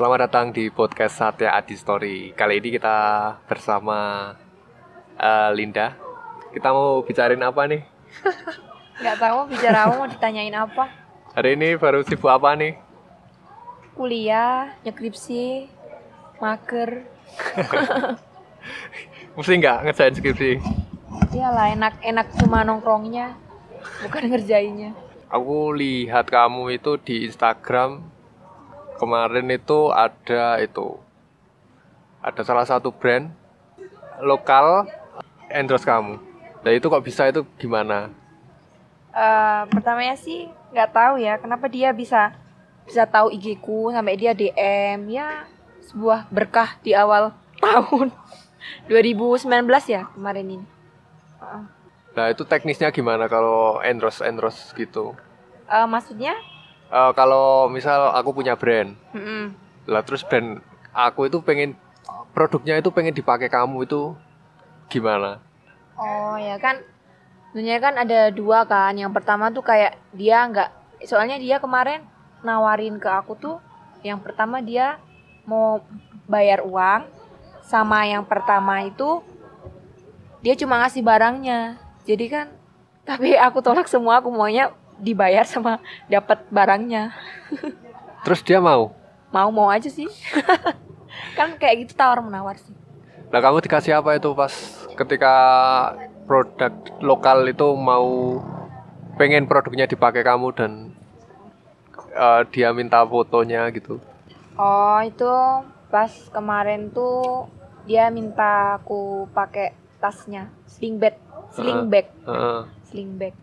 Selamat datang di podcast Satya Adi Story. Kali ini kita bersama uh, Linda. Kita mau bicarain apa nih? Gak tahu bicara mau ditanyain apa. Hari ini baru sibuk apa nih? Kuliah, nyekripsi, mager. Mesti nggak ngerjain skripsi? Iyalah enak-enak cuma nongkrongnya, bukan ngerjainnya. Aku lihat kamu itu di Instagram kemarin itu ada itu ada salah satu brand lokal endorse kamu. Nah itu kok bisa itu gimana? Uh, pertamanya sih nggak tahu ya kenapa dia bisa bisa tahu IG ku sampai dia DM ya sebuah berkah di awal tahun 2019 ya kemarin ini. Uh. Nah itu teknisnya gimana kalau endorse endorse gitu? Uh, maksudnya? Uh, kalau misal aku punya brand, mm -mm. lah terus brand aku itu pengen produknya itu pengen dipakai kamu itu gimana? Oh ya kan, sebenarnya kan ada dua kan. Yang pertama tuh kayak dia nggak, soalnya dia kemarin nawarin ke aku tuh, yang pertama dia mau bayar uang, sama yang pertama itu dia cuma ngasih barangnya. Jadi kan, tapi aku tolak semua, aku maunya dibayar sama dapat barangnya. Terus dia mau? Mau mau aja sih. kan kayak gitu tawar menawar sih. Nah kamu dikasih apa itu pas ketika produk lokal itu mau pengen produknya dipakai kamu dan uh, dia minta fotonya gitu? Oh itu pas kemarin tuh dia minta aku pakai tasnya sling bag, sling bag, uh, uh. sling bag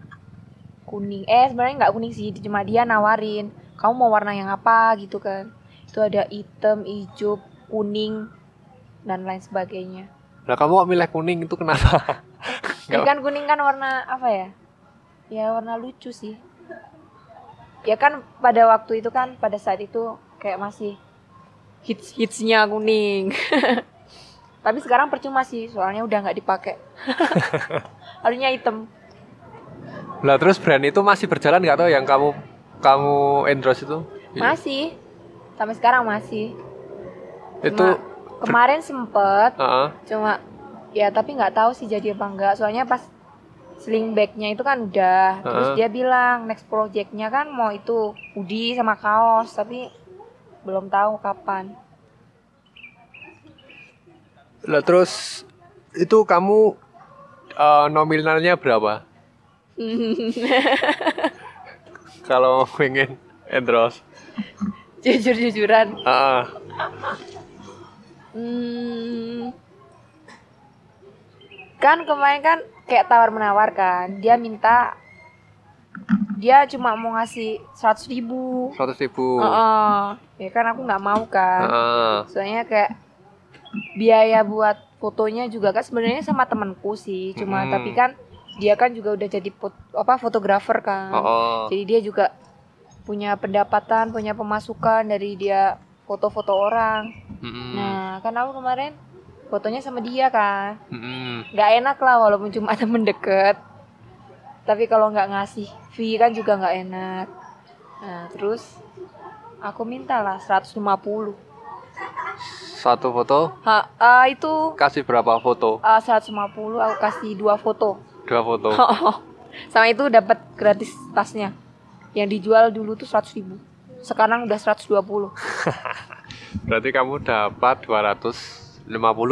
kuning. Eh sebenarnya nggak kuning sih cuma dia nawarin kamu mau warna yang apa? gitu kan. Itu ada hitam hijau kuning dan lain sebagainya. Nah kamu kok milih kuning? Itu kenapa? Ya kan kuning kan warna apa ya? Ya warna lucu sih. Ya kan pada waktu itu kan pada saat itu kayak masih hits hitsnya kuning. Tapi sekarang percuma sih soalnya udah nggak dipakai. Harusnya hitam lah terus brand itu masih berjalan nggak tau yang kamu kamu endorse itu? Masih. Sampai sekarang masih. Itu kemarin sempet. Uh -uh. Cuma ya tapi nggak tahu sih jadi apa enggak. Soalnya pas sling bagnya itu kan udah. Uh -uh. Terus dia bilang next projectnya kan mau itu hoodie sama kaos tapi belum tahu kapan. Lah terus itu kamu uh, nominalnya berapa? Kalau pengen endorse. Jujur-jujuran. Uh. Hmm. Kan kemarin kan kayak tawar menawar kan. Dia minta dia cuma mau ngasih seratus ribu. Seratus ribu. Uh -uh. Ya kan aku nggak mau kan. Uh. Soalnya kayak biaya buat fotonya juga kan sebenarnya sama temanku sih. Cuma hmm. tapi kan dia kan juga udah jadi pot, apa fotografer kan. Oh, jadi dia juga punya pendapatan punya pemasukan dari dia foto-foto orang. Mm-hmm. nah kan aku kemarin fotonya sama dia kan. Mm-hmm. nggak enak lah walaupun cuma temen deket. Tapi kalau nggak ngasih fee kan juga nggak enak. Nah terus aku minta lah 150 satu foto? Ha, uh, itu kasih berapa foto? Uh, 150 aku kasih dua foto dua foto. Sama itu dapat gratis tasnya. Yang dijual dulu tuh seratus ribu. Sekarang udah 120 berarti kamu dapat 250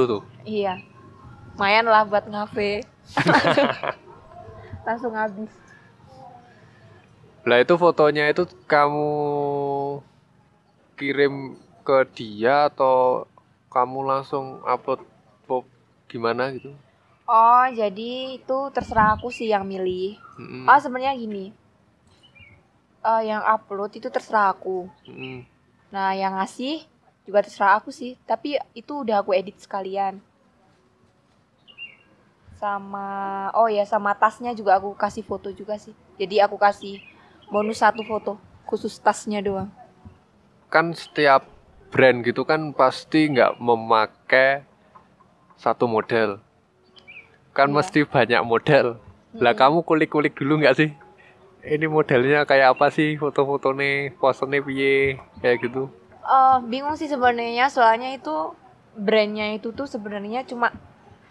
tuh? Iya. Lumayan lah buat ngafe. Langsung habis. Lah itu fotonya itu kamu kirim ke dia atau kamu langsung upload gimana gitu Oh, jadi itu terserah aku sih yang milih. Mm-hmm. Oh, sebenarnya gini. Uh, yang upload itu terserah aku. Mm-hmm. Nah, yang ngasih juga terserah aku sih. Tapi itu udah aku edit sekalian. Sama, oh ya sama tasnya juga aku kasih foto juga sih. Jadi aku kasih bonus satu foto khusus tasnya doang. Kan setiap brand gitu kan pasti nggak memakai satu model kan iya. mesti banyak model. Hmm. Lah kamu kulik-kulik dulu nggak sih? Ini modelnya kayak apa sih? Foto-foto nih, pose nih piye kayak gitu. Eh, bingung sih sebenarnya soalnya itu brandnya itu tuh sebenarnya cuma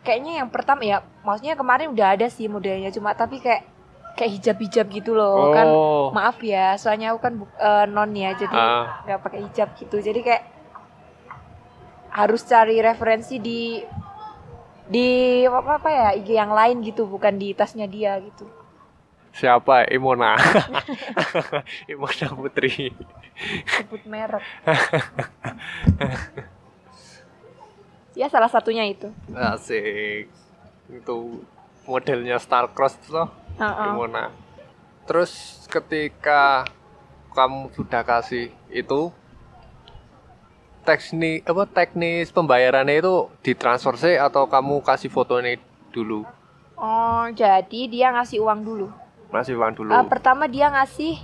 kayaknya yang pertama ya maksudnya kemarin udah ada sih modelnya cuma tapi kayak kayak hijab-hijab gitu loh kan Oh. maaf ya soalnya aku kan eh, non ya jadi Ah. nggak pakai hijab gitu jadi kayak harus cari referensi di di apa apa ya IG yang lain gitu bukan di tasnya dia gitu Siapa? Imona. Imona Putri. sebut merek ya salah satunya itu Asik. Itu modelnya Starcross loh, Heeh. Imona. Terus ketika kamu sudah kasih itu teknik apa teknis pembayarannya itu ditransfer sih atau kamu kasih fotonya dulu? oh jadi dia ngasih uang dulu Masih uang dulu. Eh, pertama dia ngasih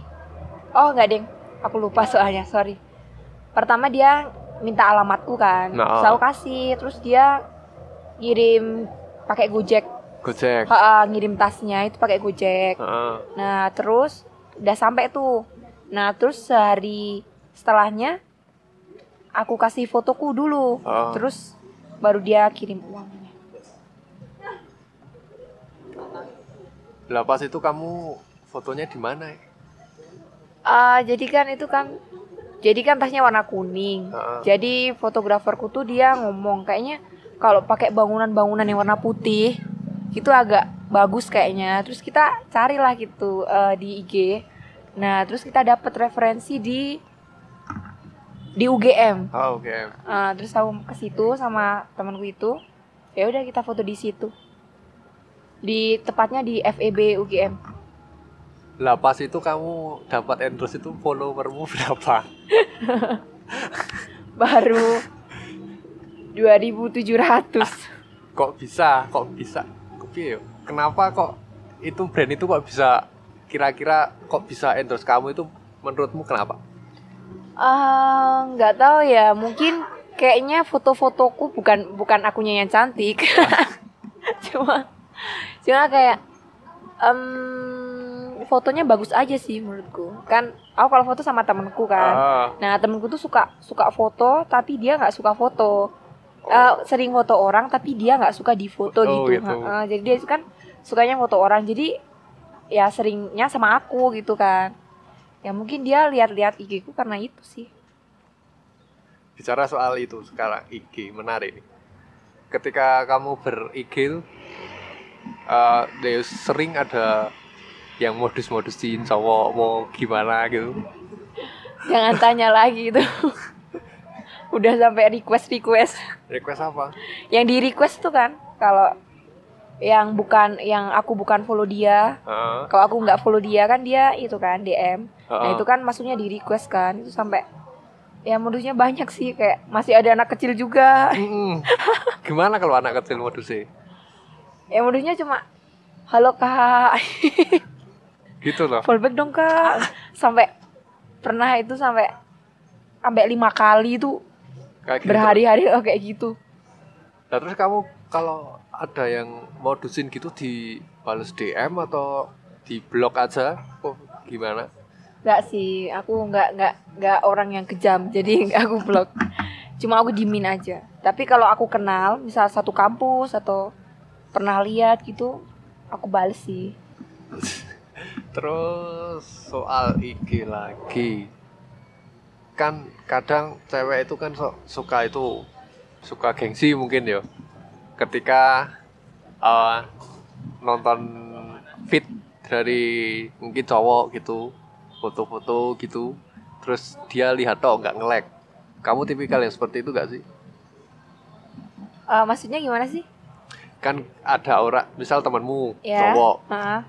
oh nggak deng aku lupa soalnya sorry pertama dia minta alamatku kan Nah. Terus aku kasih terus dia ngirim pakai gojek Gojek. Ha, ngirim tasnya itu pakai gojek Heeh. nah terus udah sampai tuh nah terus sehari setelahnya aku kasih fotoku dulu Oh. terus baru dia kirim uangnya Lah pas itu kamu fotonya di mana? ya? Ah, jadi kan itu kan jadi kan tasnya warna kuning. Heeh. Jadi fotograferku tuh dia ngomong kayaknya kalau pakai bangunan-bangunan yang warna putih itu agak bagus kayaknya. Terus kita carilah gitu eh, di IG. Nah, terus kita dapat referensi di di UGM. Oh, oke. Ah, terus aku ke situ sama temanku itu. Ya udah kita foto di situ. Di tepatnya di FEB UGM. Lah pas itu kamu dapat endorse itu followermu berapa? Baru 2700. Kok bisa? Kok bisa? Kok piye yo? Kenapa kok itu brand itu kok bisa kira-kira kok bisa endorse kamu itu menurutmu kenapa? Ah, nggak tahu ya. Mungkin kayaknya foto-fotoku bukan bukan akunya yang cantik. cuma cuma kayak em, fotonya bagus aja sih menurutku. Kan aku kalau foto sama temenku kan. Ah, Nah, temenku tuh suka suka foto tapi dia nggak suka foto. Eh, sering foto orang tapi dia nggak suka difoto Oh, gitu. gitu. Ha-ha, jadi dia kan sukanya foto orang. Jadi ya seringnya sama aku gitu kan. Ya mungkin dia lihat-lihat IG ku karena itu sih. bicara soal itu sekarang IG menarik nih. Ketika kamu ber-IG eh dia sering ada yang modus-modusin cowok mau gimana gitu. Jangan tanya lagi itu. Udah sampai request-request. Request apa? Yang di request tuh kan kalau yang bukan yang aku bukan follow dia, Heeh. kalau aku nggak follow dia kan dia itu kan DM. Nah, Heeh. itu kan maksudnya di request kan. Itu sampai ya modusnya banyak sih kayak masih ada anak kecil juga. Mm-mm. Gimana kalau anak kecil modusnya? Ya modusnya cuma halo kak, Gitu loh. fallback dong kak. Sampai pernah itu sampai sampai lima kali Kayak gitu. berhari-hari oh, kayak gitu. Nah, terus kamu kalau ada yang modusin gitu dibales DM atau di blok aja? Oh, gimana? Enggak sih, aku nggak nggak nggak orang yang kejam, jadi aku blok. Cuma aku dimin aja. Tapi kalau aku kenal, misal satu kampus atau pernah lihat gitu, aku bales sih. Terus soal IG lagi. Kan kadang cewek itu kan so- suka itu suka gengsi mungkin ya. Ketika eh, nonton fit dari mungkin cowok gitu, foto-foto gitu, terus dia lihat toh nggak nge-like. Kamu tipikal yang seperti itu gak sih? Eh, maksudnya gimana sih? Kan ada orang, misal temanmu Ya. cowok Heeh.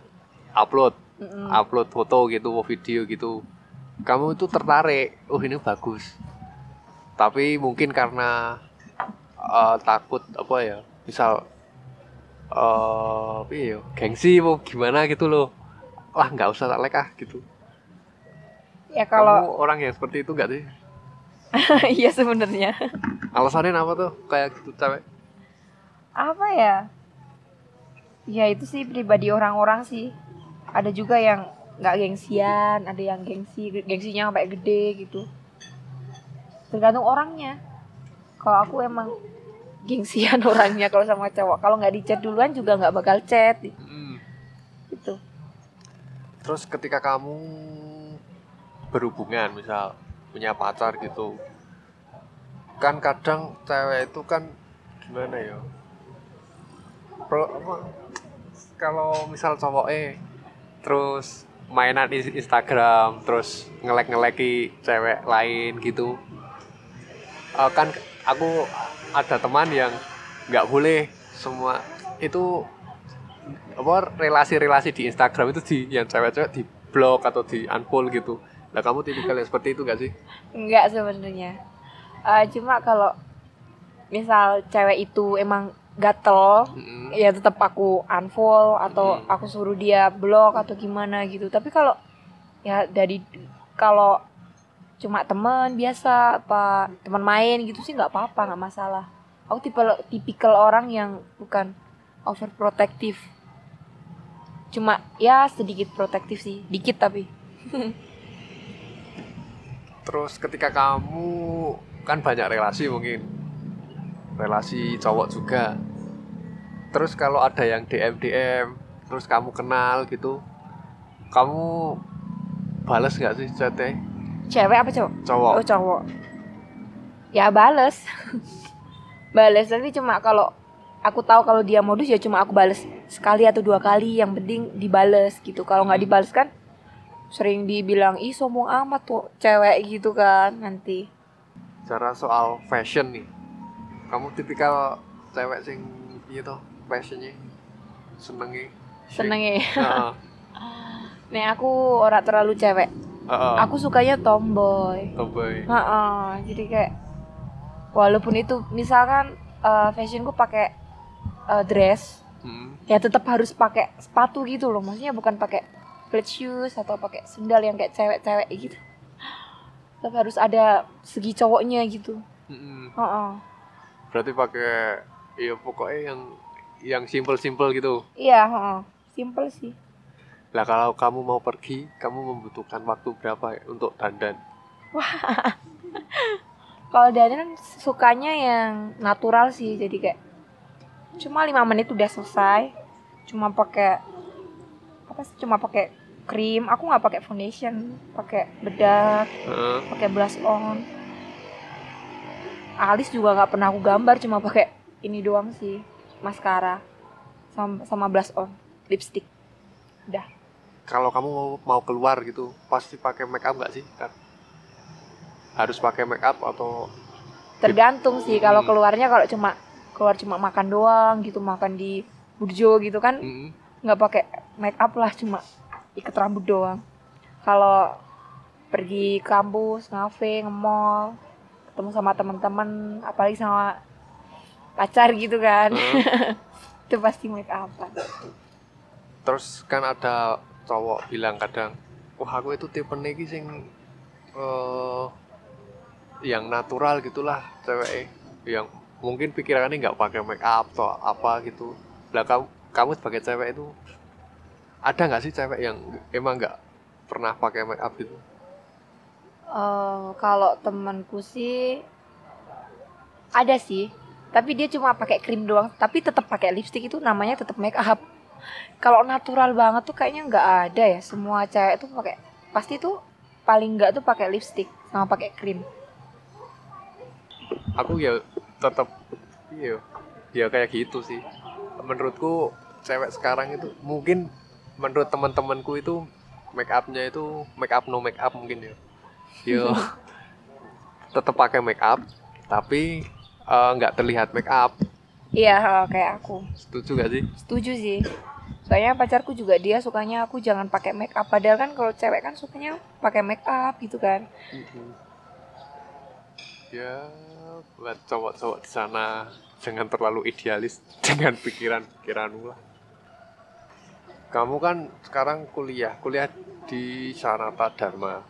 upload Mm-mm. upload foto gitu, video gitu, kamu itu tertarik, oh ini bagus. Tapi mungkin karena eh, takut apa ya, misal eh ya, gengsi mau gimana gitu loh. Wah nggak usah tak like ah gitu. Ya kalau Kamu orang yang seperti itu nggak sih? iya sebenarnya. Alasannya apa tuh kayak gitu cewek? Apa ya? Ya itu sih pribadi orang-orang sih. Ada juga yang nggak gengsian, ada yang gengsi, gengsinya sampai gede gitu. tergantung orangnya kalau aku emang gengsian orangnya kalau sama cowok kalau nggak di chat duluan juga nggak bakal chat Mm. gitu Terus ketika kamu berhubungan misal punya pacar gitu. Kan kadang cewek itu kan gimana ya? Kalau misal cowok eh terus mainan is- Instagram terus ngelek ngeleki cewek lain gitu. Eh, kan aku ada teman yang nggak boleh semua itu apa relasi-relasi di Instagram itu di yang cewek-cewek di blok atau di unfollow gitu. Nah kamu tipikal yang seperti itu gak sih? Enggak sebenarnya. Eh, cuma kalau misal cewek itu emang gatel, Mm-mm. ya tetap aku unfollow atau Hmm. aku suruh dia blok atau gimana gitu. Tapi kalau ya dari kalau cuma teman biasa apa teman main gitu sih nggak apa-apa nggak masalah. Aku tipe tipikal orang yang bukan overprotective. Cuma ya sedikit protektif sih, dikit tapi. Terus ketika kamu kan banyak relasi mungkin relasi cowok juga. Terus kalau ada yang DM DM, terus kamu kenal gitu, kamu balas nggak sih chatnya Cewek apa cowok? cowok? Oh cowok. Ya bales. bales tapi cuma kalau aku tahu kalau dia modus ya cuma aku bales sekali atau dua kali yang penting dibales gitu. Kalau nggak dibales kan sering dibilang ih sombong amat tuh cewek gitu kan nanti. Cara soal fashion nih, kamu tipikal cewek sing toh fashionnya senengnya Seneng ya. Heeh. Nih aku ora terlalu cewek. Heeh. Aku sukanya tomboy. Tomboy. Heeh, jadi kayak walaupun itu misalkan eh, fashionku pakai eh, dress Hmm. ya tetap harus pakai sepatu gitu loh maksudnya bukan pakai flat shoes atau pakai sendal yang kayak cewek-cewek gitu tetap harus ada segi cowoknya gitu Mm-mm. Heeh. Berarti pakai ya pokoknya yang yang simple-simple gitu. iya heeh. simple sih Lah kalau kamu mau pergi, kamu membutuhkan waktu berapa ya untuk dandan? kalau Dani kan sukanya yang natural sih jadi kayak cuma lima menit udah selesai cuma pakai apa sih cuma pakai krim aku nggak pakai foundation pakai bedak Heeh. pakai blush on alis juga nggak pernah aku gambar cuma pakai ini doang sih maskara sama sama blush on lipstick udah Kalau kamu mau, mau keluar gitu, pasti pakai make up nggak sih? Kan? Harus pakai make up atau tergantung sih kalau Hmm. keluarnya kalau cuma keluar cuma makan doang gitu makan di burjo gitu kan Mm-mm. nggak pakai make up lah cuma ikat rambut doang kalau pergi kampus ngafe nge-mall ketemu sama teman-teman apalagi sama pacar gitu kan Heeh. itu pasti make upan Terus kan ada cowok bilang kadang, wah aku itu tipe nih sing eh yang natural gitulah cewek yang mungkin pikirannya nggak pakai make up atau apa gitu. Lah kamu kamu sebagai cewek itu ada nggak sih cewek yang emang nggak pernah pakai make up gitu? Eh, kalau temanku sih ada sih. Tapi dia cuma pakai krim doang. Tapi tetap pakai lipstick itu namanya tetap make up. Kalau natural banget tuh kayaknya nggak ada ya. Semua cewek tuh pakai pasti tuh paling nggak tuh pakai lipstick sama pakai krim. Aku ya tetap iya ya kayak gitu sih. Menurutku cewek sekarang itu mungkin menurut teman-temanku itu make upnya itu make up no make up mungkin ya. Yo tetap pakai make up tapi eh, nggak terlihat make up. iya kayak aku Setuju gak sih? setuju sih soalnya pacarku juga dia sukanya aku jangan pakai make up padahal kan kalau cewek kan sukanya pakai make up gitu kan Ya buat cowok-cowok di sana jangan terlalu idealis dengan pikiran-pikiranmu lah. Kamu kan sekarang kuliah, kuliah di Sanata Dharma.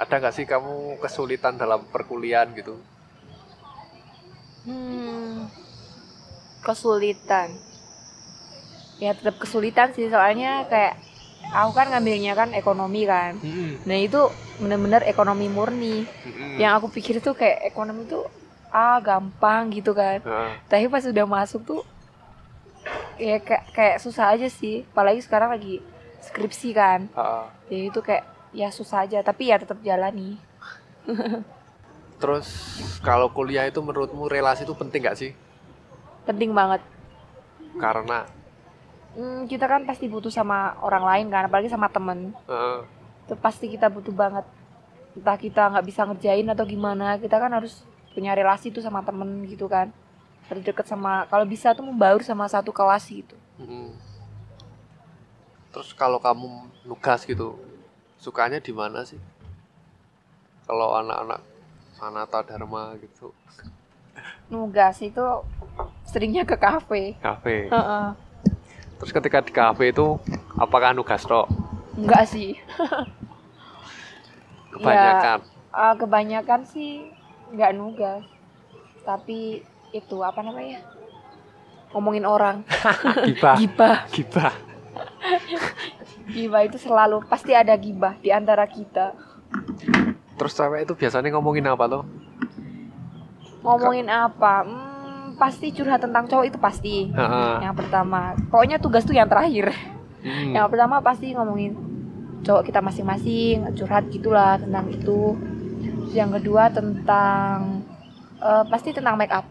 Ada nggak sih kamu kesulitan dalam perkuliahan gitu? Hmm, kesulitan. Ya tetap kesulitan sih soalnya kayak aku kan ngambilnya kan ekonomi kan Mm-mm. nah itu bener-bener ekonomi murni Mm-mm. yang aku pikir tuh kayak ekonomi tuh ah gampang gitu kan Ah, tapi pas udah masuk tuh ya kayak, kayak susah aja sih. Apalagi sekarang lagi skripsi kan. Ah. jadi itu kayak ya susah aja. Tapi ya tetap jalani. Terus kalau kuliah itu menurutmu relasi itu penting gak sih? Penting banget. Karena? Hmm, kita kan pasti butuh sama orang lain kan. Apalagi sama temen. Eh, itu pasti kita butuh banget. Entah kita nggak bisa ngerjain atau gimana kita kan harus punya relasi tuh sama temen gitu kan harus deket sama kalau bisa tuh membaur sama satu kelas gitu. Mm. terus kalau kamu nugas gitu sukanya di mana sih? Kalau anak-anak Sanata Dharma gitu. Nugas itu seringnya ke kafe. Kafe. Heeh. terus ketika di kafe itu apakah nugas tok? Enggak sih. Kebanyakan? Ah, kebanyakan sih nggak nugas. Tapi itu apa namanya? Ngomongin orang. Gibah. Gibah. Gibah. Gibah itu selalu pasti ada gibah di antara kita. Terus cewek itu biasanya ngomongin apa tuh ngomongin apa? Hmm, pasti curhat tentang cowok itu pasti. Heeh. yang pertama. Pokoknya tugas tuh yang terakhir. Hmm. yang pertama pasti ngomongin cowok kita masing-masing curhat gitulah tentang itu. Terus yang kedua tentang eh, pasti tentang make up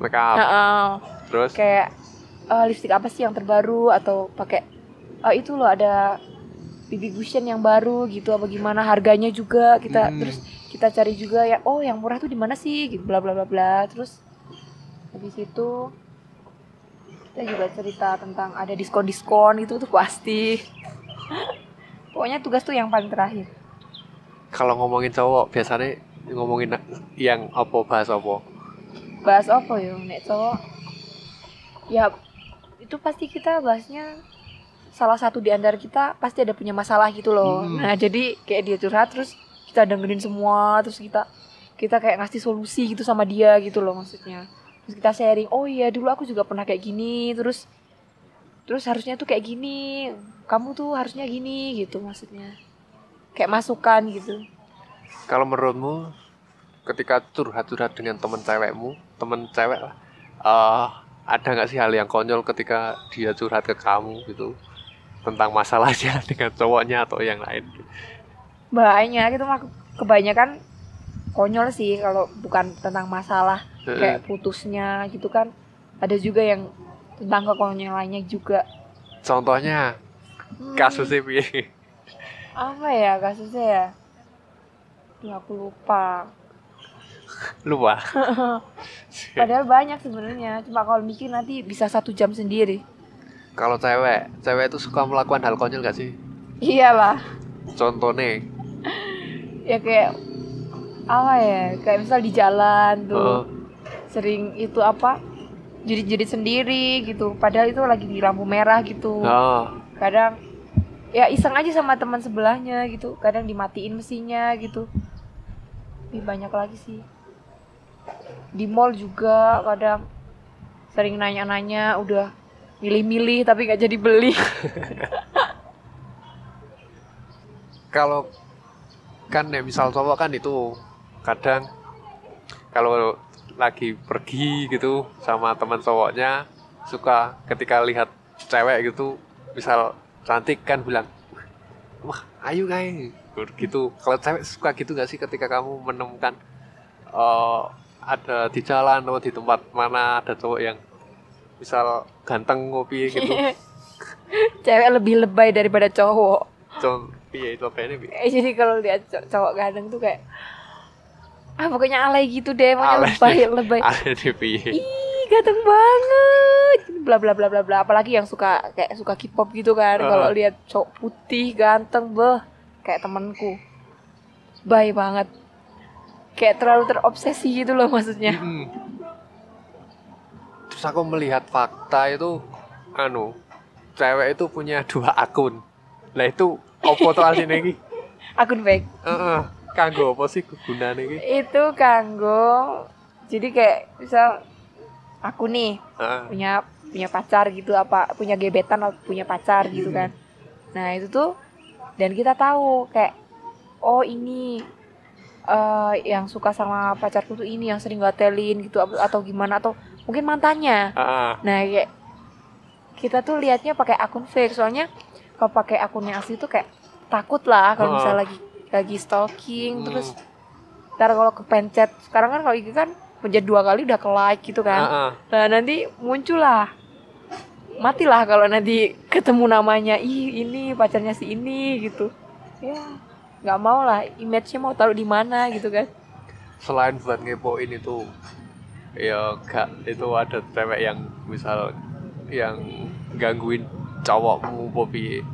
make up Heeh. terus? Kayak eh, lipstick apa sih yang terbaru? Atau pakai eh, itu loh ada BB cushion yang baru gitu apa gimana harganya juga. Kita Hmm. terus kita cari juga ya oh yang murah tuh di mana sih? Gitu bla bla bla bla. Terus habis itu kita juga cerita tentang ada diskon diskon itu tuh pasti. Pokoknya tugas tuh yang paling terakhir. Kalau ngomongin cowok biasanya ngomongin yang apa bahas apa bahas apa ya nek? Cowok ya itu pasti kita bahasnya salah satu di antara kita pasti ada punya masalah gitu loh. Hmm. nah jadi kayak dia curhat terus kita dengerin semua terus kita kita kayak ngasih solusi gitu sama dia gitu loh maksudnya. Terus kita sharing oh iya dulu aku juga pernah kayak gini terus terus harusnya tuh kayak gini kamu tuh harusnya gini gitu maksudnya. Kayak masukan gitu. Kalau menurutmu ketika curhat-curhat dengan temen cewekmu temen cewek lah eh, ada nggak sih hal yang konyol ketika dia curhat ke kamu gitu? Tentang masalahnya dengan cowoknya atau yang lain? Banyak itu mah kebanyakan konyol sih kalau bukan tentang masalah kayak putusnya gitu kan. Ada juga yang tentang kekonyolannya juga. Contohnya Hmm, kasusnya apa ya kasusnya ya? Duh, aku lupa lupa. Padahal banyak sebenarnya. Cuma kalau mikir nanti bisa satu jam sendiri. Kalau cewek cewek itu suka melakukan hal konyol gak sih? Iyalah. Contohnya? Ya kayak apa ya? Kayak misal di jalan tuh eh, sering itu apa? Jerit-jerit sendiri gitu. Padahal itu lagi di lampu merah gitu. Oh, kadang ya iseng aja sama teman sebelahnya gitu. Kadang dimatiin mesinnya gitu. Ih, banyak lagi sih di mall juga kadang sering nanya-nanya udah milih-milih tapi nggak jadi beli. Kalau kan ya misal cowok kan itu kadang kalau lagi pergi gitu sama teman cowoknya suka ketika lihat cewek gitu misal cantik kan bilang wah ayo guys gitu. Kalau cewek suka gitu gak sih ketika kamu menemukan eh, ada di jalan atau di tempat mana ada cowok yang misal ganteng ngopi gitu. Cewek lebih lebay daripada cowok. Con, iya itu apa ini eh, jadi kalau lihat cow- cowok ganteng tuh kayak ah pokoknya alay gitu deh pokoknya Alay. lebay deh. lebay. Ada di piye ih ganteng banget. Bla bla bla bla bla. Apalagi yang suka kayak suka K-pop gitu kan. Uh. kalau lihat cowok putih ganteng beh kayak temenku baik banget kayak terlalu terobsesi gitu loh maksudnya Mm-mm. Terus aku melihat fakta itu anu cewek itu punya dua akun. Lah itu opo to asine iki? akun fake Heeh. Kanggo apa sih gunane iki? itu kanggo jadi kayak misal aku nih Heeh. punya punya pacar gitu apa punya gebetan atau punya pacar gitu kan nah itu tuh dan kita tahu kayak oh ini eh yang suka sama pacarku tuh ini yang sering gatelin gitu atau gimana atau mungkin mantannya Ah, Nah, kayak kita tuh liatnya pakai akun fake soalnya kalau pakai akunnya asli tuh kayak takut lah kalau Oh. misalnya lagi lagi stalking Hmm. terus ntar kalau kepencet sekarang kan kalau IG kan pencet dua kali udah ke like gitu kan. ah, ah. Nah, nanti muncul lah matilah kalau nanti ketemu namanya ih ini pacarnya si ini gitu ya nggak mau lah image-nya mau taruh di mana gitu kan selain buat ngepoin itu ya gak itu ada cewek yang misal yang gangguin cowokmu popi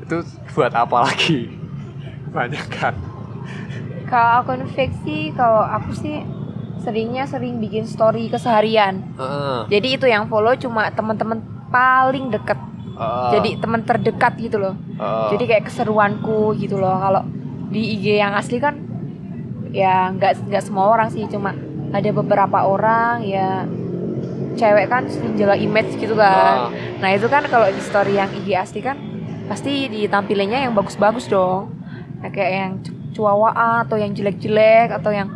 itu buat apa lagi banyak kan kalau akun fake sih kalau aku sih seringnya sering bikin story keseharian Heeh. Jadi itu yang follow cuma teman-teman paling deket. Heeh. Jadi teman terdekat gitu loh. Heeh. Jadi kayak keseruanku gitu loh. Kalau di IG yang asli kan ya nggak nggak semua orang sih cuma ada beberapa orang ya cewek kan sering jaga image gitu kan. Heeh. Nah itu kan kalau di story yang IG asli kan pasti ditampilinnya yang bagus-bagus dong. Nah, kayak yang cu- cuawaan atau yang jelek-jelek atau yang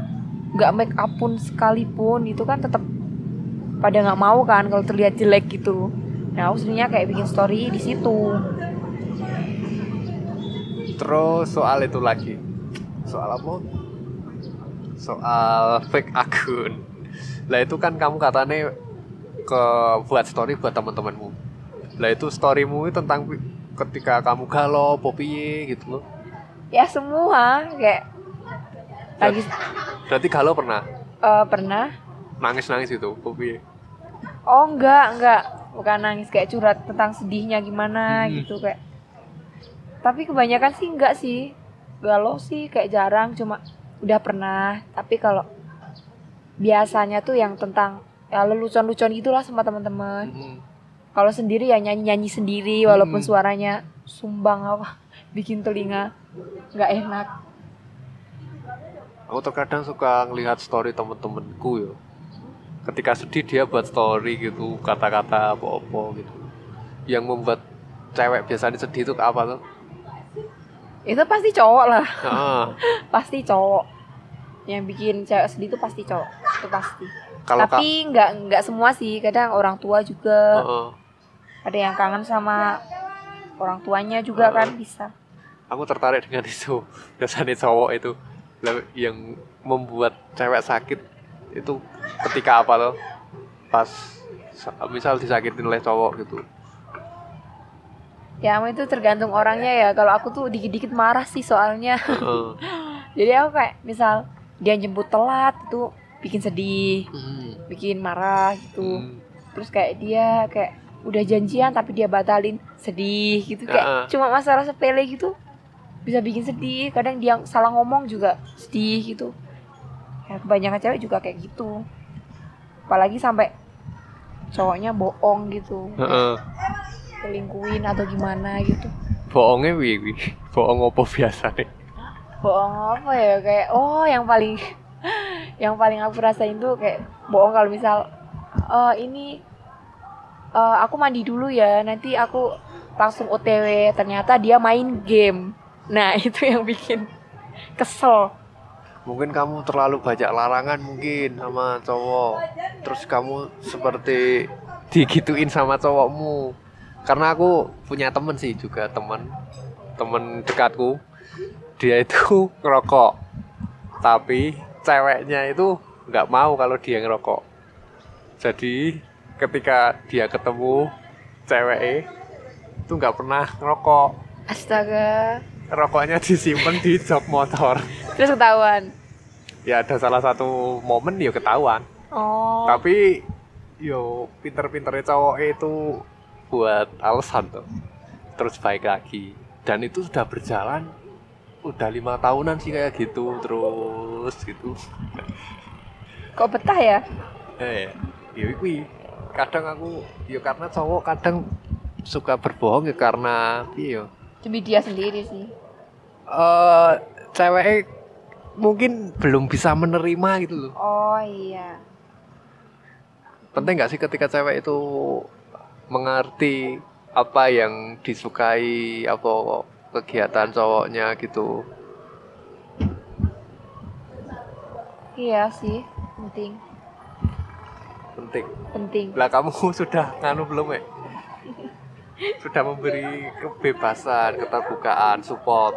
nggak make up pun sekalipun itu kan tetap pada nggak mau kan kalau terlihat jelek gitu. Nah aku seringnya kayak bikin story di situ. Terus soal itu lagi. Soal apa? Soal fake akun. Lah itu kan kamu katanya ke buat story buat teman-temanmu. Lah itu storymu itu tentang ketika kamu galau popi gitu loh. Ya semua. Kayak lagi berarti galau pernah? Eh, pernah. nangis-nangis gitu popi Oh enggak enggak. Bukan nangis kayak curhat tentang sedihnya gimana Hmm. gitu kayak. Tapi kebanyakan sih enggak sih. Galau sih kayak jarang cuma udah pernah. Tapi kalau biasanya tuh yang tentang ya lelucon-lucon gitulah sama teman-teman. Hmm. Kalau sendiri ya nyanyi-nyanyi sendiri walaupun Hmm. suaranya sumbang apa bikin telinga nggak enak. aku terkadang suka ngelihat story temen-temenku yo ketika sedih dia buat story gitu kata-kata apa-apa gitu yang membuat cewek biasanya sedih itu apa tuh Itu pasti cowok lah, Heeh. pasti cowok. Yang bikin cewek sedih itu pasti cowok, itu pasti. kak Tapi nggak nggak semua sih, kadang orang tua juga Heeh. ada yang kangen sama orang tuanya juga kan bisa. aku tertarik dengan itu biasanya cowok itu yang membuat cewek sakit itu ketika apa tuh pas sa- misal disakitin oleh cowok gitu Ya itu tergantung orangnya ya. Kalau aku tuh dikit-dikit marah sih soalnya. Heeh. Jadi aku kayak misal dia jemput telat itu bikin sedih, Hmm. bikin marah gitu. Hmm. Terus kayak dia kayak udah janjian tapi dia batalin, sedih gitu kayak Heeh. cuma masalah sepele gitu bisa bikin sedih. Kadang dia salah ngomong juga sedih gitu. Ya kebanyakan cewek juga kayak gitu. Apalagi sampai cowoknya bohong gitu. Heeh. Selingkuhin atau gimana gitu. Bohongnya wi wi? Bohong apa biasa nih bohong apa ya? Kayak oh yang paling yang paling aku rasain tuh kayak bohong kalau misal eh ini eh, aku mandi dulu ya nanti aku langsung OTW ternyata dia main game. Nah itu yang bikin kesel. Mungkin kamu terlalu banyak larangan mungkin sama cowok. Terus kamu seperti digituin sama cowokmu karena aku punya temen sih juga temen. Temen dekatku. Dia itu ngerokok. Tapi ceweknya itu nggak mau kalau dia ngerokok. Jadi ketika dia ketemu cewek itu nggak pernah ngerokok. Astaga. Rokoknya disimpan di jok motor. Terus ketahuan? Ya ada salah satu momen ya ketahuan. Oh. Tapi yo pinter-pinternya cowok itu buat alasan tuh terus baik lagi. Dan itu sudah berjalan udah lima tahunan sih kayak gitu terus gitu. Kok betah ya? Eh ya iki kadang aku ya karena cowok kadang suka berbohong ya karena iya demi dia sendiri sih. Eh cewek mungkin belum bisa menerima gitu loh. Oh iya. Penting nggak sih ketika cewek itu mengerti apa yang disukai apa kegiatan cowoknya gitu. Iya sih penting. Penting. Penting. Lah kamu sudah nganu belum ya sudah memberi kebebasan keterbukaan support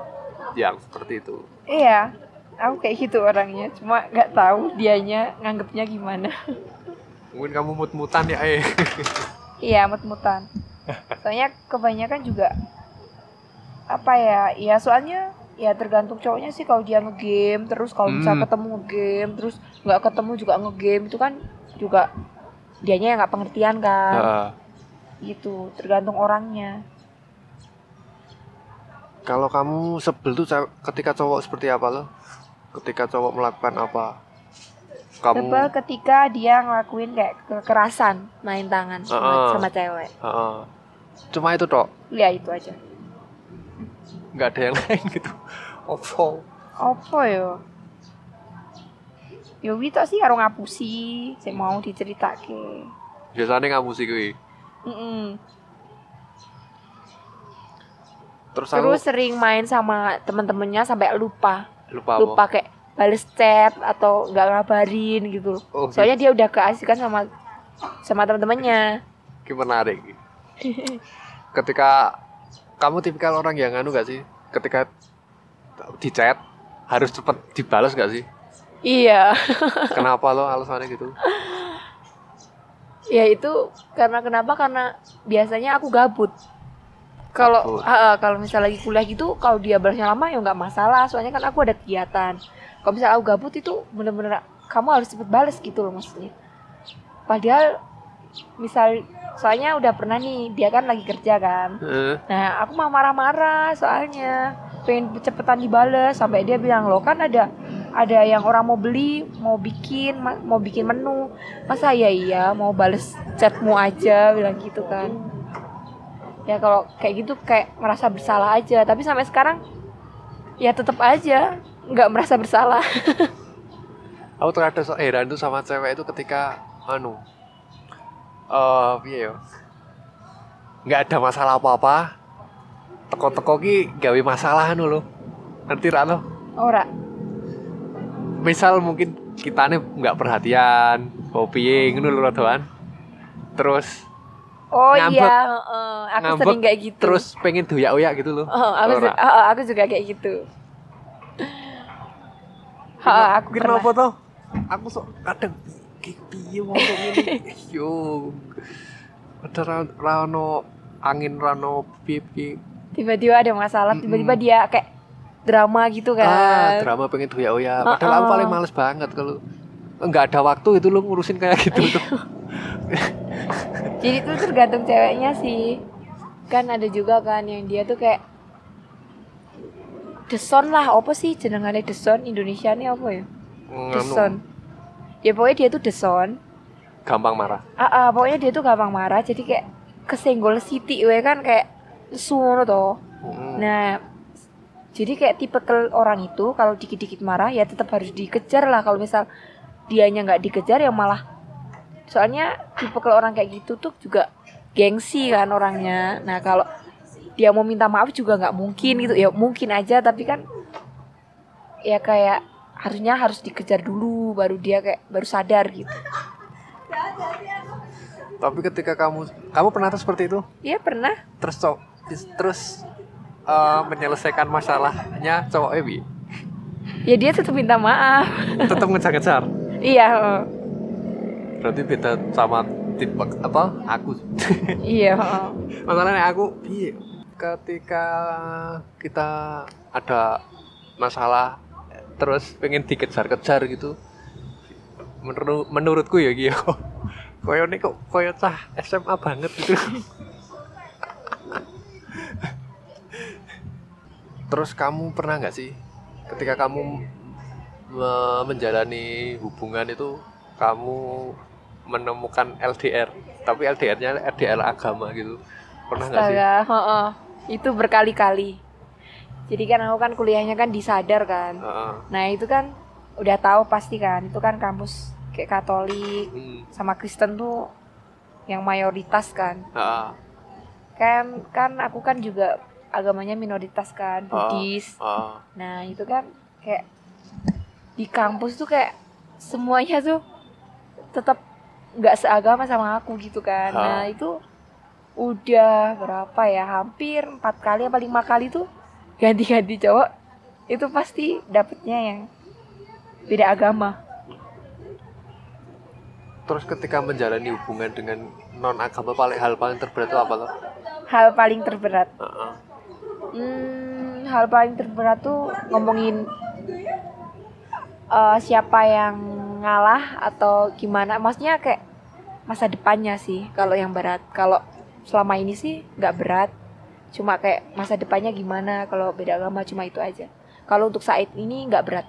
yang seperti itu. Iya aku kayak gitu orangnya. Cuma nggak tahu dianya nganggapnya gimana. Mungkin kamu mut-mutan ya eh iya mut-mutan. Soalnya kebanyakan juga apa ya ya soalnya ya tergantung cowoknya sih kalau dia ngegame terus kalau Hmm. ketemu ngegame terus nggak ketemu juga ngegame itu kan juga dianya yang nggak pengertian kan. Nah, gitu tergantung orangnya. Kalau kamu sebel tuh ketika cowok seperti apa lo? Ketika cowok melakukan apa kamu sebel ketika dia ngelakuin kayak kekerasan main tangan sama, Heeh. sama cewek. Heeh. cuma itu tok. Ya itu aja. Nggak ada yang lain gitu. Opo? Apa yo? Yo itu sih karo ngapusi saya mau diceritake biasanya ngamu sih gue Mm-mm. terus aku terus sering main sama temen-temennya sampai lupa. Lupa, lupa kayak bales chat atau nggak ngabarin gitu Oh, soalnya dia udah keasikan sama sama temen-temennya. Ini menarik. Ketika kamu tipikal orang yang anu gak sih? Ketika di chat harus cepet dibalas gak sih? iya. Kenapa lo alasannya gitu? ya itu karena kenapa? Karena biasanya aku gabut. Kalau ah, kalau misal lagi kuliah gitu kalau dia balasnya lama ya nggak masalah. Soalnya kan aku ada kegiatan kalau misal aku gabut itu bener-bener kamu harus cepet balas gitu loh maksudnya. Padahal misal soalnya udah pernah nih dia kan lagi kerja kan. Eh, nah aku mah marah-marah soalnya. Pengen cepetan dibales sampai dia bilang lo kan ada ada yang orang mau beli mau bikin ma- mau bikin menu. Masa ya iya mau bales chatmu aja bilang gitu kan. Ya kalau kayak gitu kayak merasa bersalah aja. Tapi sampai sekarang ya tetap aja nggak merasa bersalah aku so heran tuh sama cewek itu ketika anu eh piye yo? nggak ada masalah apa-apa teko-teko ki gawe masalah anu lo ngerti ra lo ora misal mungkin kita nih nggak perhatian mau piye ngono lho rodoan terus oh Ngambek. iya heeh. aku Ngambek, sering kayak gitu terus pengen doyak-oyak gitu loh Oh, aku, oh, aku juga kayak gitu. Ha, aku pernah. kenapa tuh aku sok kadang piye wong ngene? Yo. Ada ra- rano angin rano pipi. Tiba-tiba ada masalah, tiba-tiba dia kayak drama gitu ah kan. drama pengen doyak-oyak padahal aku paling males banget kalau nggak ada waktu itu lo ngurusin kayak gitu tuh. Jadi itu tergantung ceweknya sih. Kan ada juga kan yang dia tuh kayak Deson lah, apa sih jenengannya Deson Indonesia nih apa ya? Deson. Ya pokoknya dia tuh Deson. gampang marah Ah, ah, pokoknya dia tuh gampang marah jadi kayak kesenggol Siti we kan kayak nesu ngono toh. Mm. Nah, jadi kayak tipe ke orang itu kalau dikit-dikit marah ya tetap harus dikejar lah. Kalau misal dianya nggak dikejar ya malah soalnya tipe ke orang kayak gitu tuh juga gengsi kan orangnya. Nah kalau dia mau minta maaf juga nggak mungkin gitu ya mungkin aja tapi kan ya kayak harusnya harus dikejar dulu baru dia kayak baru sadar gitu. tapi ketika kamu kamu pernah tuh seperti itu Iya pernah. terus cowok terus eh, menyelesaikan masalahnya cowok Ebi Ya dia tetap minta maaf. tetap ngejar-ngejar iya. heeh. berarti beda sama tipe apa aku Iya. heeh. masalahnya aku piye ketika kita ada masalah terus pengen dikejar-kejar gitu menurut menurutku ya gitu koyo ini kok koyo cah SMA banget gitu. Terus kamu pernah nggak sih ketika kamu me- menjalani hubungan itu kamu menemukan LDR tapi LDR-nya LDR agama gitu pernah nggak sih? Astaga. Itu berkali-kali. Jadi kan aku kan kuliahnya kan di Sadar kan. Heeh. Nah, itu kan udah tahu pasti kan, itu kan kampus kayak Katolik Hmm, sama Kristen tuh yang mayoritas kan. heeh. kan kan aku kan juga agamanya minoritas kan. Buddhis Ah, nah itu kan kayak di kampus tuh kayak semuanya tuh tetap nggak seagama sama aku gitu kan Ah. nah itu udah berapa ya hampir empat kali apa lima kali tuh ganti-ganti cowok itu pasti dapetnya yang beda agama terus ketika menjalani hubungan dengan non agama paling hal paling terberat itu apa loh? hal paling terberat Heeh. Hmm, hal paling terberat tuh ngomongin eh, siapa yang ngalah atau gimana. Maksudnya kayak masa depannya sih kalau yang berat. Kalau selama ini sih nggak berat. Cuma kayak masa depannya gimana kalau beda agama cuma itu aja. Kalau untuk saat ini nggak berat.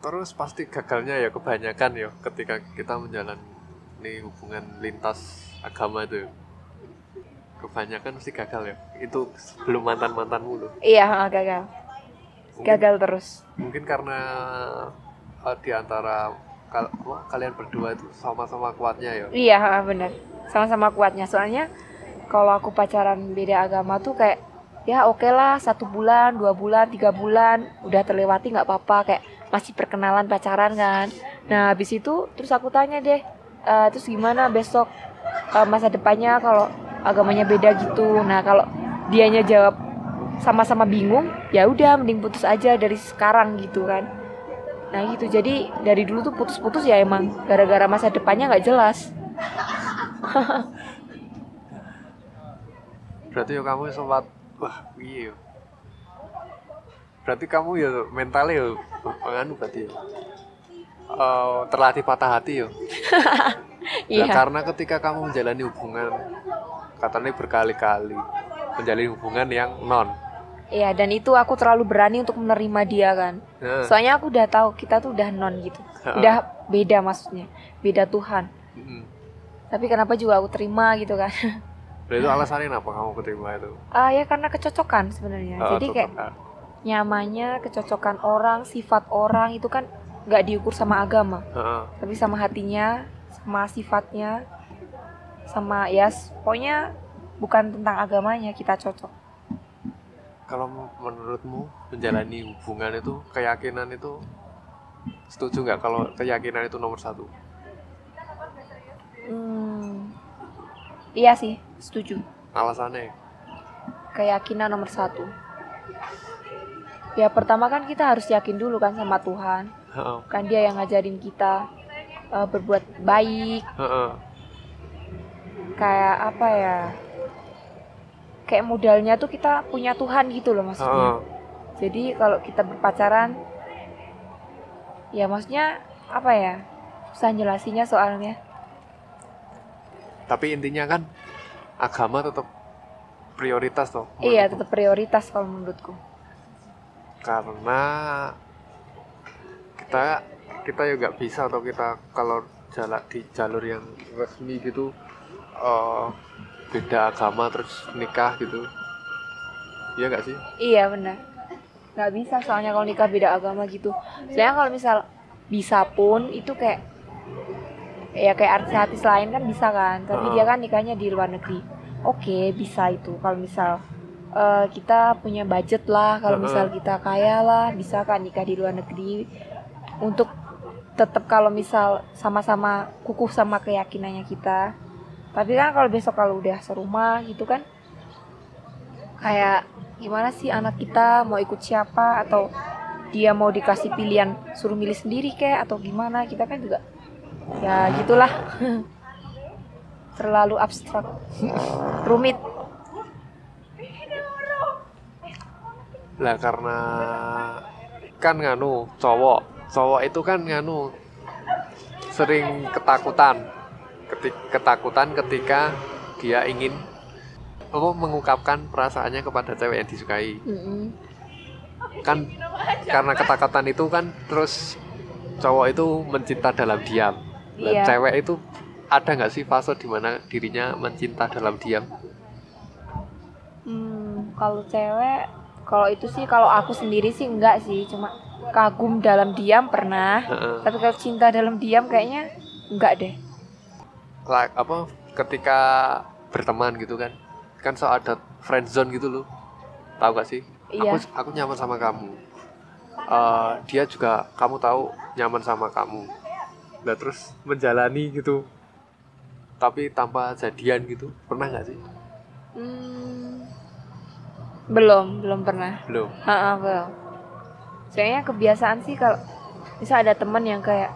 Terus pasti gagalnya ya kebanyakan ya ketika kita menjalani hubungan lintas agama itu. Kebanyakan mesti gagal ya. Itu sebelum mantan-mantanmu loh. Iya, gagal. Mungkin, Gagal terus. mungkin karena uh, di antara kal- kalian berdua itu sama-sama kuatnya ya. Iya, ha, bener. Sama-sama kuatnya. Soalnya kalau aku pacaran beda agama tuh kayak ya oke lah satu bulan, dua bulan, tiga bulan udah terlewati nggak apa-apa kayak masih perkenalan pacaran kan. Nah habis itu terus aku tanya deh, "Eh, terus gimana besok eh, masa depannya kalau agamanya beda gitu. Nah kalau dianya jawab sama-sama bingung, ya udah mending putus aja dari sekarang gitu kan. Nah gitu jadi dari dulu tuh putus-putus ya emang gara-gara masa depannya nggak jelas. Berarti ya kamu sempat wah iya. Berarti kamu ya mentalnya ya penganu berarti ya. Eh, terlatih patah hati. Ya, Iya. karena ketika kamu menjalani hubungan katanya berkali-kali menjalani hubungan yang non. Iya, dan itu aku terlalu berani untuk menerima dia kan. Nah, Soalnya aku udah tahu kita tuh udah non gitu. Udah beda maksudnya. Beda Tuhan. mm. Tapi kenapa juga aku terima gitu kan. Nah, itu alasannya kenapa kamu keterima itu? Ah ya karena kecocokan sebenarnya. Oh, Jadi kayak cocokan. nyamannya, kecocokan orang, sifat orang itu kan nggak diukur sama agama, Heeh. tapi sama hatinya, sama sifatnya, sama ya pokoknya bukan tentang agamanya kita cocok. Kalau menurutmu menjalani hubungan itu keyakinan itu setuju nggak kalau keyakinan itu nomor satu? Hmm, iya sih, setuju. Alasannya? keyakinan nomor satu. Ya pertama kan kita harus yakin dulu kan sama Tuhan. Heeh. Kan dia yang ngajarin kita eh, berbuat baik. Heeh. Kayak apa ya? Kayak modalnya tuh kita punya Tuhan gitu loh maksudnya. Jadi kalau kita berpacaran, ya maksudnya apa ya? Susah jelasinnya soalnya. Tapi intinya kan agama tetap prioritas toh. Iya tetap prioritas kalau menurutku. Karena kita kita ya nggak bisa atau kita kalau jalan di jalur yang resmi gitu eh, beda agama terus nikah gitu. Iya nggak sih? Iya benar. Nggak bisa soalnya kalau nikah beda agama gitu. Soalnya kalau misal bisa pun itu kayak ya kayak artis-artis lain kan bisa kan. Tapi Heeh. dia kan nikahnya di luar negeri. Oke bisa itu. Kalau misal eh, kita punya budget lah. Kalau Heeh. misal kita kaya lah bisa kan nikah di luar negeri. Untuk tetap kalau misal sama-sama kukuh sama keyakinannya kita. Tapi kan kalau besok kalau udah serumah gitu kan kayak gimana sih anak kita mau ikut siapa atau dia mau dikasih pilihan suruh milih sendiri kayak atau gimana kita kan juga ya gitulah terlalu abstrak rumit Lah karena kan nganu cowok, cowok itu kan nganu sering ketakutan, Keti- ketakutan ketika dia ingin apa mengungkapkan perasaannya kepada cewek yang disukai. Mm-mm. Kan karena ketakutan itu kan terus cowok itu mencinta dalam diam. Dan Iya. cewek itu ada nggak sih fase di mana dirinya mencinta dalam diam? Hmm, kalau cewek kalau itu sih kalau aku sendiri sih enggak sih cuma kagum dalam diam pernah Heeh. tapi kalau cinta dalam diam kayaknya enggak deh like apa ketika berteman gitu kan kan so ada friend zone gitu loh tahu gak sih Iya. aku aku nyaman sama kamu Eh, dia juga kamu tahu nyaman sama kamu nah terus menjalani gitu tapi tanpa jadian gitu pernah nggak sih Hmm, belum, belum pernah. belum Ha belum. Soalnya kebiasaan sih kalau misal ada teman yang kayak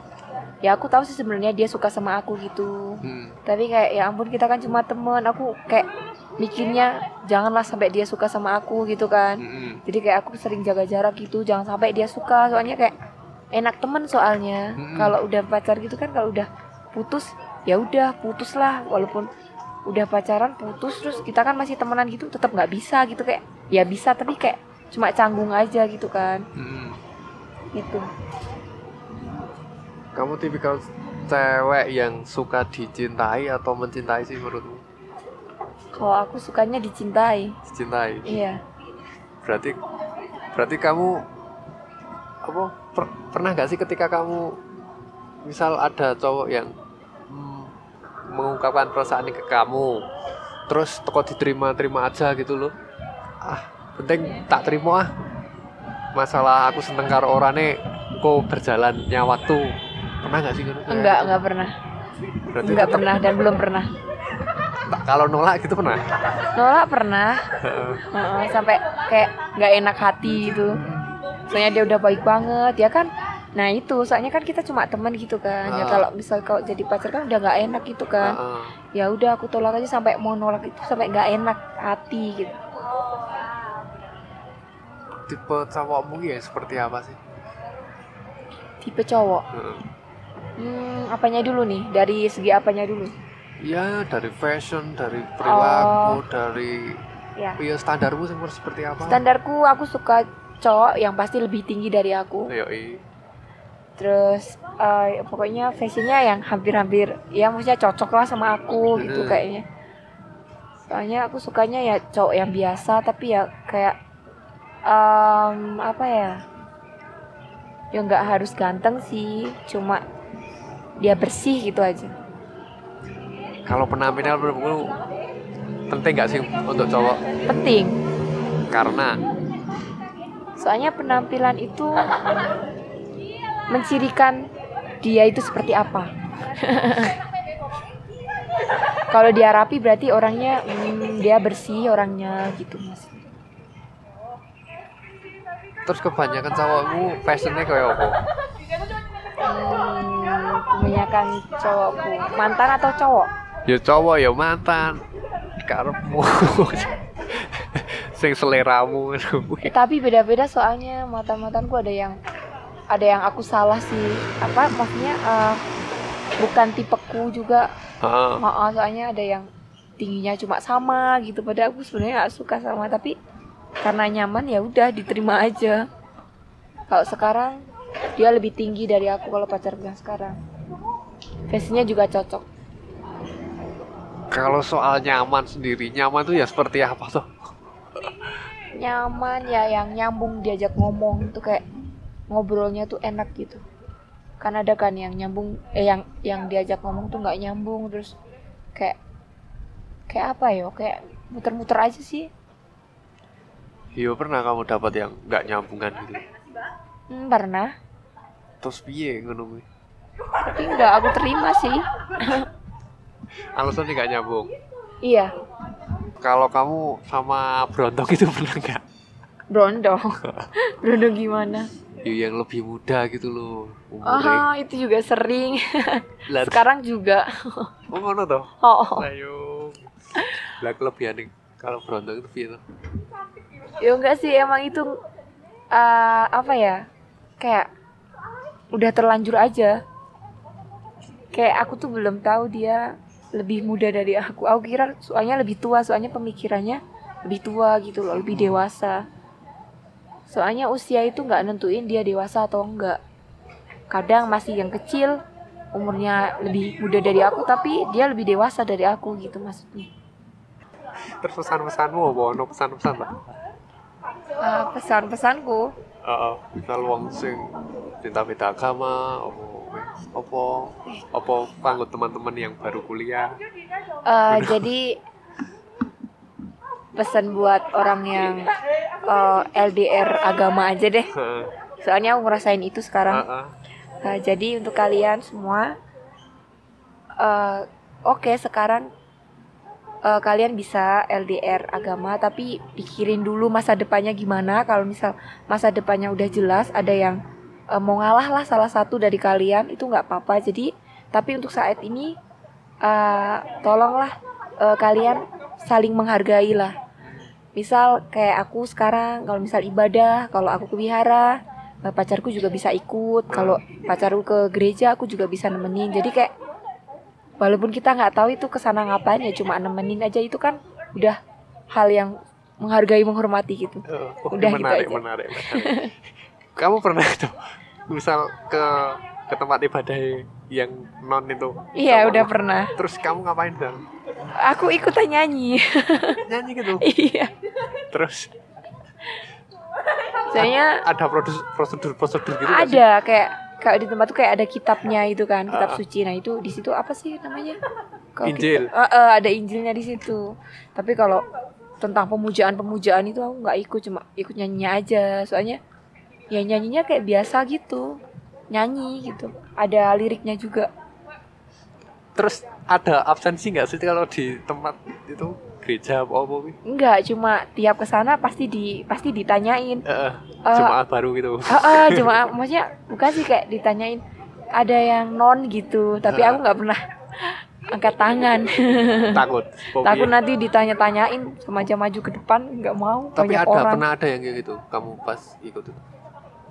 ya aku tahu sih sebenarnya dia suka sama aku gitu. hmm. Tapi kayak ya ampun kita kan cuma temen. Aku kayak mikirnya janganlah sampai dia suka sama aku gitu kan. Mm-mm. Jadi kayak aku sering jaga jarak gitu, jangan sampai dia suka. Soalnya kayak enak temen soalnya. Mm-mm. Kalau udah pacar gitu kan kalau udah putus ya udah putus lah walaupun udah pacaran putus terus kita kan masih temenan gitu tetap nggak bisa gitu. Kayak ya bisa tapi kayak cuma canggung aja gitu kan. Mm-mm. gitu. Kamu tipikal cewek yang suka dicintai atau mencintai sih menurutmu? Kalau aku sukanya dicintai. Dicintai? Iya. Berarti berarti kamu apa per- pernah nggak sih ketika kamu misal ada cowok yang hmm, mengungkapkan perasaan ke kamu terus toko diterima terima aja gitu loh? Ah penting tak terima ah. Masalah aku seneng karo orane kok berjalannya waktu. Pernah nggak sih gitu? enggak enggak pernah. Berarti enggak pernah dan belum pernah. Kalau nolak gitu pernah? Nolak pernah. Heeh, sampai kayak nggak enak hati gitu soalnya dia udah baik banget ya kan nah itu soalnya kan kita cuma teman gitu kan ya Ah. kalau misal kalau jadi pacar kan udah nggak enak gitu kan Heeh. ya udah aku tolak aja sampai mau nolak itu sampai nggak enak hati gitu tipe cowokmu ya seperti apa sih tipe cowok Heeh. hmm, apanya dulu nih dari segi apanya dulu Ya dari fashion, dari perilaku, Oh. dari ya ya standarmu seperti apa? standarku aku suka cowok yang pasti lebih tinggi dari aku Yoi. terus eh, pokoknya fashionnya yang hampir-hampir ya maksudnya cocok lah sama aku gitu Hmm. kayaknya soalnya aku sukanya ya cowok yang biasa tapi ya kayak em, apa ya ya nggak harus ganteng sih cuma dia bersih gitu aja Kalau penampilan menurutmu penting nggak sih untuk cowok? penting Karena soalnya penampilan itu mencirikan dia itu seperti apa. Kalau dia rapi berarti orangnya hmm, dia bersih orangnya gitu mas. Terus kebanyakan cowokmu fashionnya kayak apa? Hmm, kebanyakan cowokku. Mantan atau cowok? Ya cowok ya mantan, karepmu, sing seleramu. Tapi beda-beda soalnya mata-matanku ada yang ada yang aku salah sih apa maksudnya eh, bukan tipeku juga Heeh. Maaf, soalnya ada yang tingginya cuma sama gitu. Padahal aku sebenarnya gak suka sama, tapi karena nyaman ya udah diterima aja. Kalau sekarang dia lebih tinggi dari aku kalau pacar yang sekarang. Fashionnya juga cocok. Kalau soal nyaman sendiri, nyaman tuh ya seperti apa tuh? Nyaman ya yang nyambung diajak ngomong tuh kayak ngobrolnya tuh enak gitu. Kan ada kan yang nyambung eh yang yang diajak ngomong tuh nggak nyambung terus kayak kayak apa ya? Kayak muter-muter aja sih. Iya pernah kamu dapat yang nggak nyambungan gitu. Hmm, pernah. Terus piye ngono? Tapi nggak aku terima sih. Alasannya nggak nyambung. Iya, Kalau kamu sama Brontong itu pernah nggak? brondong. brondong gimana? Ya, yang lebih muda gitu loh umurnya. Oh, itu juga sering. Sekarang juga. oh ngono toh? Oh, Ayo. Lah kelebihan kalau Brontong itu piye ya enggak sih emang itu eh, apa ya? Kayak udah terlanjur aja. Kayak aku tuh belum tahu dia lebih muda dari aku. Aku kira soalnya lebih tua, soalnya pemikirannya lebih tua gitu loh, lebih dewasa. Soalnya usia itu nggak nentuin dia dewasa atau enggak. Kadang masih yang kecil, umurnya lebih muda dari aku, tapi dia lebih dewasa dari aku gitu maksudnya. Terus pesan-pesanmu apa ono pesan-pesan tak? Eh, pesan-pesanku, Heeh, misal wong sing beda-beda agama, apa apa apa kanggo teman-teman yang baru kuliah. eh, jadi pesan buat orang yang eh, LDR agama aja deh. Soalnya aku ngerasain itu sekarang. Heeh. Nah, jadi untuk kalian semua, eh, oke sekarang eh, kalian bisa LDR agama, tapi pikirin dulu masa depannya gimana. Kalau misal masa depannya udah jelas, ada yang eh, mau ngalah lah salah satu dari kalian, itu nggak apa-apa. Jadi, tapi untuk saat ini, eh, tolonglah eh, kalian saling menghargai lah. Misal kayak aku sekarang, kalau misal ibadah, kalau aku ke wihara, pacarku juga bisa ikut. Kalau pacarku ke gereja, aku juga bisa nemenin. Jadi kayak walaupun kita nggak tahu itu ke sana ngapain ya cuma nemenin aja itu kan udah hal yang menghargai menghormati gitu Oh, Udah gitu menarik, aja. menarik, menarik. Kamu pernah itu misal ke ke tempat ibadah yang non itu? iya udah Allah. pernah Terus kamu ngapain dan aku ikutan nyanyi nyanyi gitu? iya Terus soalnya ada prosedur prosedur gitu ada kayak kayak di tempat tuh kayak ada kitabnya itu kan kitab Ah. suci nah itu di situ apa sih namanya Kalau Injil. kita- Eh, eh, ada injilnya di situ tapi kalau tentang pemujaan pemujaan itu aku nggak ikut cuma ikut nyanyinya aja soalnya ya nyanyinya kayak biasa gitu nyanyi gitu ada liriknya juga Terus ada absensi nggak sih kalau di tempat itu gereja apa apa? Enggak, cuma tiap ke sana pasti di pasti ditanyain. Eh, Eh, jemaat baru gitu. Heeh, cuma maksudnya bukan sih kayak ditanyain ada yang non gitu, tapi aku nggak pernah angkat tangan. Takut. fobia. Takut nanti ditanya-tanyain semacam maju ke depan nggak mau Tapi ada orang. pernah ada yang kayak gitu. Kamu pas ikut itu.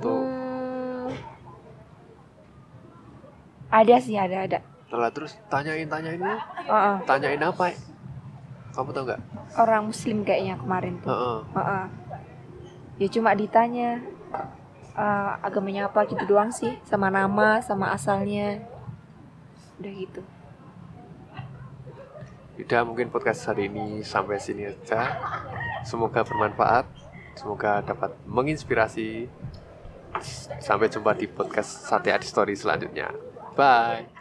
Tuh. Hmm, ada sih, ada ada. Terus tanyain tanyain itu, Heeh, tanyain apa? ya? Kamu tahu nggak? orang muslim kayaknya kemarin tuh. Heeh. Heeh. Ya cuma ditanya eh, agamanya apa gitu doang sih, sama nama, sama asalnya. Udah gitu. Udah mungkin podcast hari ini sampai sini aja. Semoga bermanfaat. Semoga dapat menginspirasi. Sampai jumpa di podcast Sate Adi Story selanjutnya. Bye.